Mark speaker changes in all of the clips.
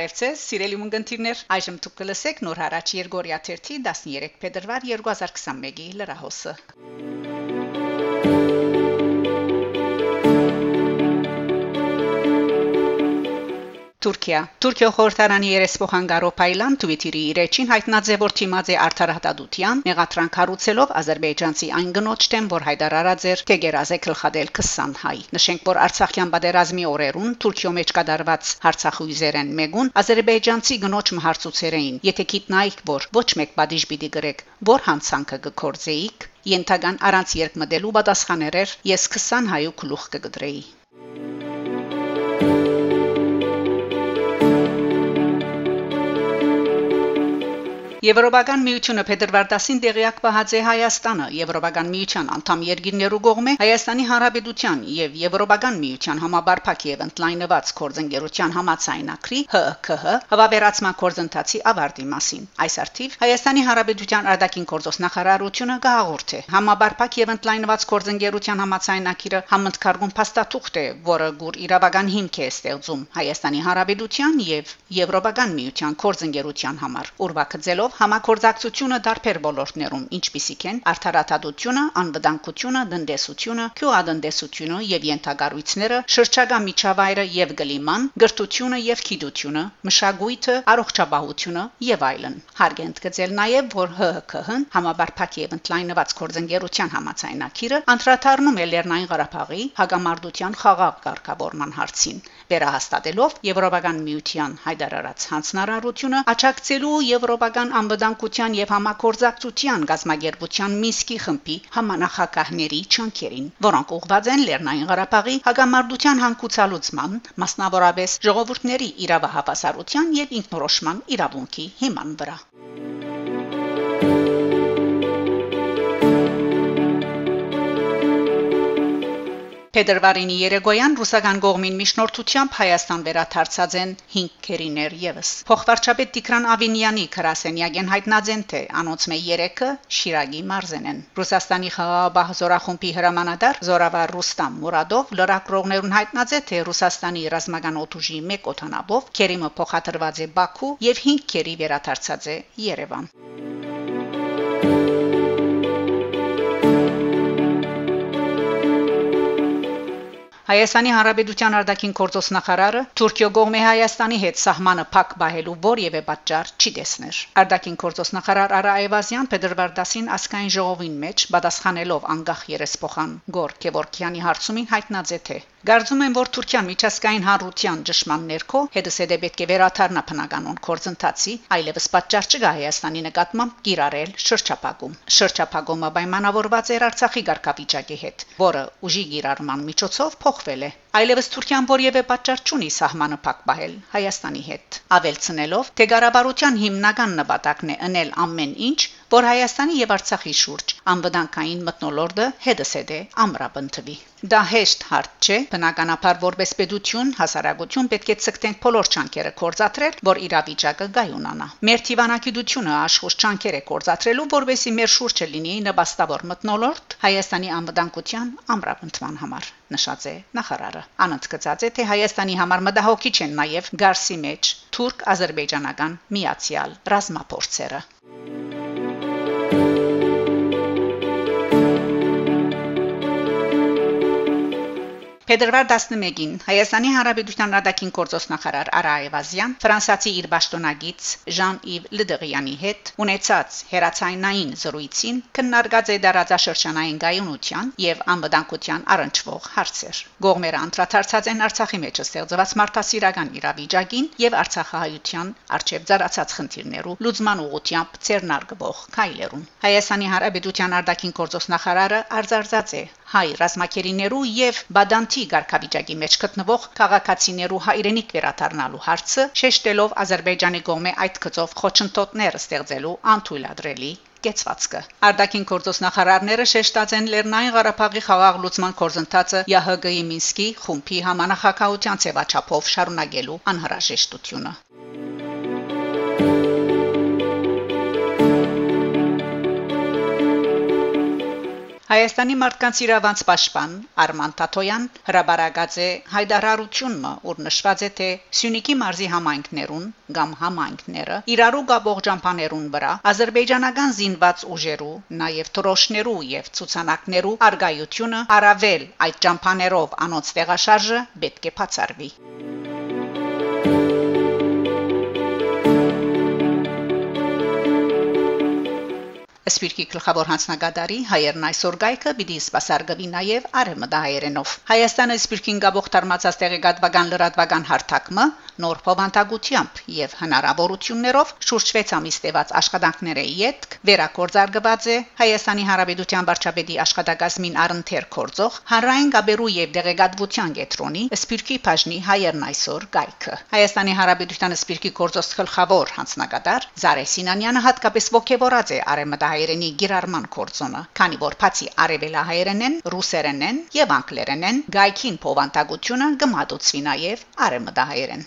Speaker 1: Բարև ձեզ, սիրելի ունգընտիրներ։ Այժմ դուք կլսեք նոր հարաճ Երգորիա 13 13 փետրվար 2021-ի լրահոսը։ Թուրքիա Թուրքիա խորհրդարանի երեսփոխան Գարոփայլան Թվիտերի իր էջին հայտնաձևոր Թիմաձե արդարադատության մեղադրանք հարուցելով ազերբայջանցի այն գնոջ դեմ, որ հայտարարած էր Թեգերազե գլխադել 20 հայ։ Նշենք, որ Արցախյան պատերազմի օրերուն Թուրքիո մեջ կդարված հարցախույզերեն մեգուն ազերբայջանցի գնոջ մհարցուցերեին։ Եթե գիտնայիք, որ ոչ մեկ պատիժ պիտի գրեք, որ հանցանքը կգործեիք, ենթական առանց երկմդելու պատասխաներ էր, ես 20 հայու գլուխ կգդրեի։ Thank you Եվրոպական միությունը փետրվար 10-ին տեղյակ պահած է Հայաստանը Եվրոպական միության անդամ երկիրներու կողմէ Հայաստանի Հանրապետության եւ Եվրոպական միության համաբարփակ եւ ընդլայնված կորձընկերության համացայնակրի ՀԿՀ հավաբերացման կորձընթացի ավարտի մասին։ Այս արդիվ Հայաստանի Հանրապետության արտաքին գործոս նախարարությունը գահաղորդ է համաբարփակ եւ ընդլայնված կորձընկերության համացայնակիրը համընդքարգուն փաստաթուղթ է, որը գուր իրավական հիմք է ստեղծում Հայաստանի Հանրապետության եւ Եվրոպական միության կորձընկերության համար։ Ուրվակցելով Այդպիսով համակորձակցությունը դարբեր ոլորտներում, ինչպիսիք են արդարադատությունը, անվտանգությունը, դնդեսությունը, քյուադնդեսությունը եւ յենթագարույցները, շրջագա միջավայրը եւ գլիման, գրթությունը եւ քիդությունը, մշակույթը, առողջապահությունը եւ այլն։ Հարկ է ընդգծել նաեւ, որ ՀՀԿ-ն համաբարփակ եւ ընդլայնված կորձընկերության համացայնակիրը անդրադառնում է Լեռնային Ղարաբաղի հագամարտության խաղաղ կարգավորման հարցին, վերահաստատելով Եվրոպական միության հայտարարած հանձնարարությունը աճակցելու Եվրոպական անվտանգության եւ համակորձակցության գազագերբության Միսկի խմբի համանախագահների չանքերին, որոնք ուղղված են Լեռնային Ղարաբաղի հագամարտության հանգուցալուծման, մասնավորապես ժողովուրդների իրավահավասարության եւ ինքնորոշման իրավունքի հիման վրա։ Փետրվարինի երեգոյան ռուսական գողմին միջնորդությամբ Հայաստան վերաթարցած են 5 քերիներ եւս։ Փոխվարչապետ Տիգրան Ավինյանի քրասենյակեն հայտնածեն թե անոնցմե 3-ը Շիրագի մարզեն են։ Ռուսաստանի խաղաղ զորախումբի հրամանատար Զորավար Ռուստամ Մուրադով լրակրողներուն հայտնած է թե Ռուսաստանի ռազմական օթուժի 1 օթանավով քերիմը փոխադրված է Բաքու եւ 5 քերի վերաթարցած է Երևան։ Հայաստանի Հանրապետության արտաքին գործոս նախարարը Թուրքիո գողմե Հայաստանի հետ սահմանը փակ բահելու որևէ պատճառ չի տեսներ։ Արտաքին գործոս նախարար Արա Այվազյան Փետրվար 10-ին ասկային ժողովին մեջ պատասխանելով անկախ երեսփոխան Գոր Քևորքյանի հարցումին հայտնած է թե Գարձում են, որ Թուրքիան միջազգային հանրության ճշման ներքո հետսեդե պետք է վերաթարնա բնականon կորձընթացի, այլևս պատճառ չկա Հայաստանի նկատմամբ կիրառել շրջափակում։ Շրջափակումը պայմանավորված էր Արցախի ղարքավիճակի հետ, որը ուժի կիրառման միջոցով փոխվել է։ Այլևս Թուրքիան որևէ պատճառ չունի սահմանը փակ պահել Հայաստանի հետ։ Ավելցնելով, թե ղարաբարության հիմնական նպատակն է անել ամեն ինչ, որ Հայաստանի եւ Արցախի շուրջ անվտանգային մտնոլորտը հետսեդե ամրապնդվի։ Դա հեշտ հարց չէ, բնականաբար որպես պետություն, հասարակություն պետք է ցկտենք բոլոր չանկերը կորցատրել, որ իրավիճակը գայունանա։ Մեր թիվանակիտությունը աշխուժ չանկեր է կորցատրելու, որովհետեւ մեր շուրջը լինի նպաստավոր մտնոլորտ Հայաստանի անվտանգության ամրապնդման համար, նշած է նախարարը։ Անընդգծած է, թե Հայաստանի համար մտահոգիչ են նաև Գարսի մեջ թուրք-ադրբեջանական միացյալ ռազմապորցերը։ Փետրվար 11-ին Հայաստանի Հանրապետության արտաքին գործոս նախարար Արա Այվազյան ֆրանսիացի իր ճշտոնագից Ժան-Իվ Լդղյանի հետ ունեցած հերացայինային զրույցին քննարկած է դարաձաշրջանային գայունության եւ անվտանգության առնչվող հարցեր։ Գողմերը անդրադարձած են Արցախի մեջ ստեղծված մարդասիրական իրավիճակին եւ Արցախահայության արչեւ ծառացած խնդիրներու լուծման ուղղությամբ ցերնարգվող քայլերուն։ Հայաստանի Հանրապետության արտաքին գործոս նախարարը արձարծած է հայ ռազմակերիներու եւ բադանտի ղարքավիճակի մեջ գտնվող քաղաքացիներու հայրենիք վերադառնալու հարցը շեշտելով Ադրբեջանի կողմէ այդ գծով խոչընդոտներ ստեղծելու անթույլատրելի կեցվածքը։ Արտաքին գործոս նախարարները շեշտած են Լեռնային Ղարաբաղի խաղաղ լուծման կորզընթացը ՀՀԳ-ի Մինսկի խումբի համանախակահության ծավաչափով շարունակելու անհրաժեշտությունը։ Հայաստանի մարդկանց իրավանց պաշտպան Արման Տաթոյան հրաբարացած է հայդարարությունը, որ նշված է թե Սյունիքի մարզի համայնքներուն կամ համայնքները իրարու գաբող ջամփաներուն վրա ազերբայջանական զինված ուժերու, նաև թրոշներու եւ ցուցանակներու արգայությունը առավել այդ ջամփաներով անոնց տեղաշարժը պետք է բացառվի։ Սպիրկի գլխավոր հանձնագետարի հայերն այսօր գայքը պիտի սпасարգվի նաև արեմդահայերենով։ Հայաստանը Սպիրկին գաբող դարմացած տեղեկատվական լրատվական հարթակը նոր փոխանցագությամբ եւ հնարավորություններով շուրջ 6 ամիս տևած աշխատանքները յետք վերակորձարգված է Հայաստանի Հանրապետության վարչապետի աշխատակազմին առընթեր կորձող հանրային գաբերու եւ դեղեկատվության կենտրոնի Սպիրկի բաժնի հայերն այսօր գայքը Հայաստանի Հանրապետության Սպիրկի գործոս գլխավոր հանձնագետար Զարե Սինանյանը հատկապես ողջորած է արեմդահայերենի գիրառման կորձոնը քանի որ բացի արևելահայերենեն ռուսերենեն եւ անգլերենեն գայքին փոխանցագությունը գմատուցվի նաեւ արեմդահայերեն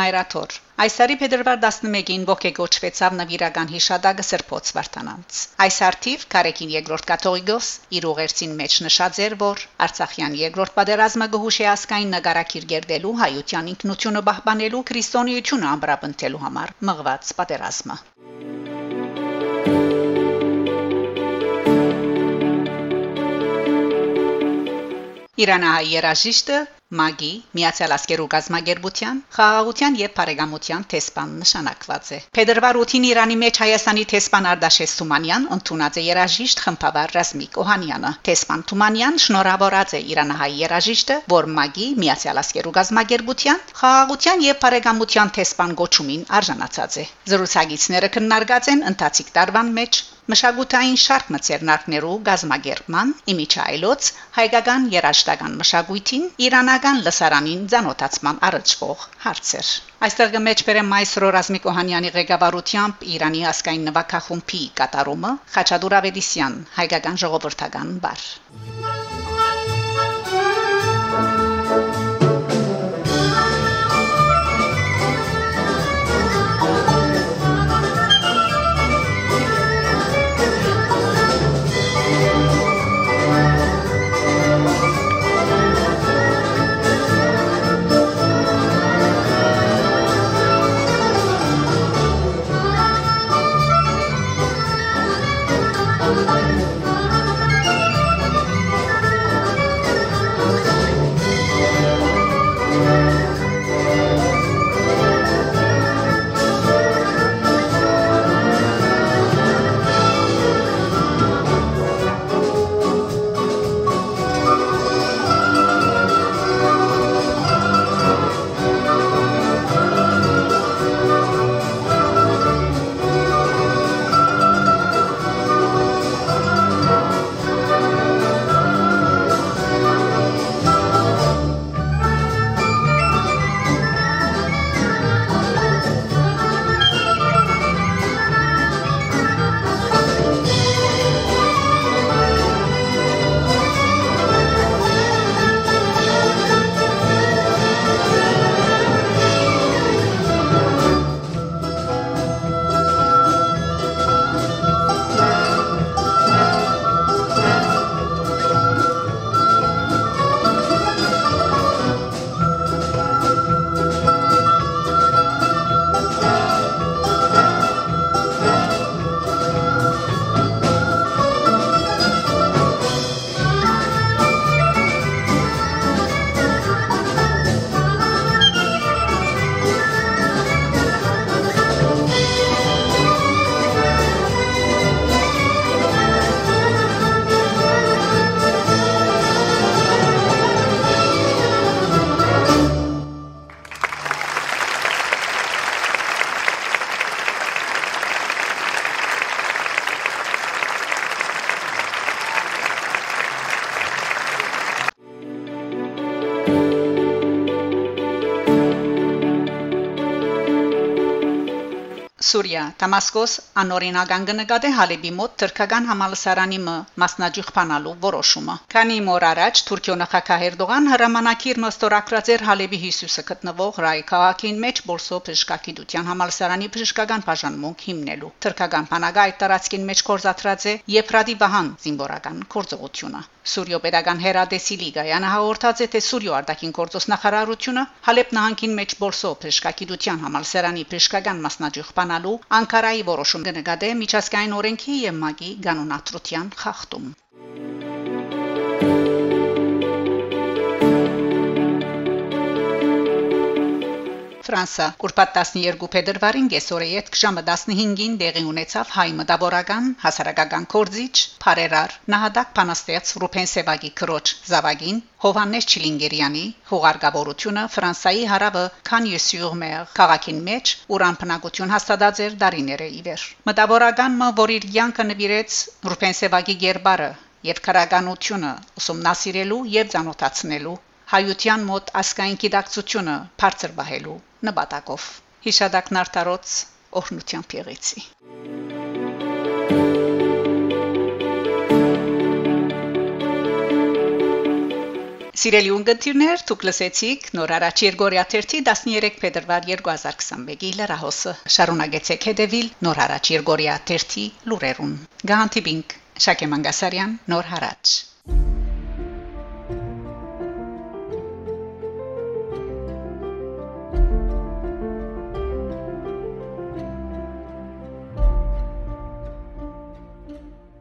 Speaker 1: Մայրաթոր Այս տարի փետրվար 11-ին ողջեգոճվեցավ նվիրական հիշադակը Սրբոց Վարդանանց։ Այս արդիվ Կարեկին երկրորդ կաթողիկոս իր ուղերձին մեջ նշած էր, որ Արցախյան երկրորդ պատերազմը գոհուշի ասկային նկարակիր գերդելու հայության ինքնությունը պահպանելու քրիստոնեությունը ամբրապնդելու համար մղված պատերազմը։ Իրանահայ երաժիշտը Մագի Միացյալ Ասկերու գազագերբության խաղաղության եւ բարեկամության տեսփան նշանակված է։ Փետրվար 8-ին Իրանի մեջ Հայաստանի տեսփան Արտաշես Թումանյան ընդունած է երաժիշտ խմբավար Ռազմիկ Օհանյանը։ Տեսփան Թումանյան շնորհավորած է Իրանահայ երաժիշտը, որ Մագի Միացյալ Ասկերու գազագերբության խաղաղության եւ բարեկամության տեսփան գոչումին արժանացած է։ Զրուցակիցները քննարկած են ընթացիկ տարվան մեջ մշակութային շարք մցերնակներու գազմագերման իմիջայլոց հայկական երաժշտական մշակույթին իրանական լսարանին ցանոթացման առնչվող հարցեր այստեղ գմեջբերեմ մայսրո Ռազմիկ Օհանյանի ղեկավարությամբ Իրանի ասկային նվակախումբի կատարումը Խաչատուր Ավետիսյան հայկական ժողովրդական բար Սուրիա Դամասկոս անօրինական կնկատե Հալեբի մոտ թրքական համալսարանի մը մասնաճյուղփանալու որոշումը։ Քանի մօր առաջ Թուրքիո նախագահ Էրդողան հրամանակիր նոստորակրած էր Հալեբի Հիսուսը գտնվող Ռայ քաղաքին մեջ Բոլսո բժշկագիտության համալսարանի բժշկական բաժանմունք հիմնելու։ Թրքական բանակը այդ տարածքին մեջ կորզատրած է Եփրադի Բահան զինվորական գործողությունը։ Սուրիո pedagogan Հերադեսի լիգայանը հաղորդած է թե Սուրիո արտաքին գործոս նախարարությունը Հալեբ նահանգին մեջ Բոլսո բժշկագիտության համալսարանի բժշկական մասնաճյուղ բանալու Անկարայի որոշում կնկատե միջազգային օրենքի եւ ՄԱԿ-ի կանոնադրության խախտում։ Ֆրանսա Կուրպատ 12 փետրվարին գեսորեյետ ժամը 15-ին դեղի ունեցավ հայ մտավորական հասարակական կորձիչ Փարերար Նահադակ Փանաստեց Ռուփեն Սևագի քրոջ Զավագին Հովանես Չիլինգերյանի հուղարկավորությունը Ֆրանսայի հարավը Քանյեսյուղմեր քաղաքին մեջ ուրան բնակություն հաստատած էր դարիները իվեր մտավորական մը որ իր յանքը նվիրեց Ռուփեն Սևագի ģերբարը եւ քրագանությունը ուսումնասիրելու եւ ճանոթացնելու հայության մոտ ասկային գիտակցությունը բարձր բահելու նպատակով հիշադակն արտարոց օրհնության փեղեցի Սիրելի ունգընտիրներ, դուք լսեցիք նոր առաջ Երգորիա 13 փետրվար 2021-ի լրահոսը։ Շարունակեցեք հետևել նոր առաջ Երգորիա 13 լուրերուն։ Գանտիբինգ Շակե Մանգասարյան նոր հարաճ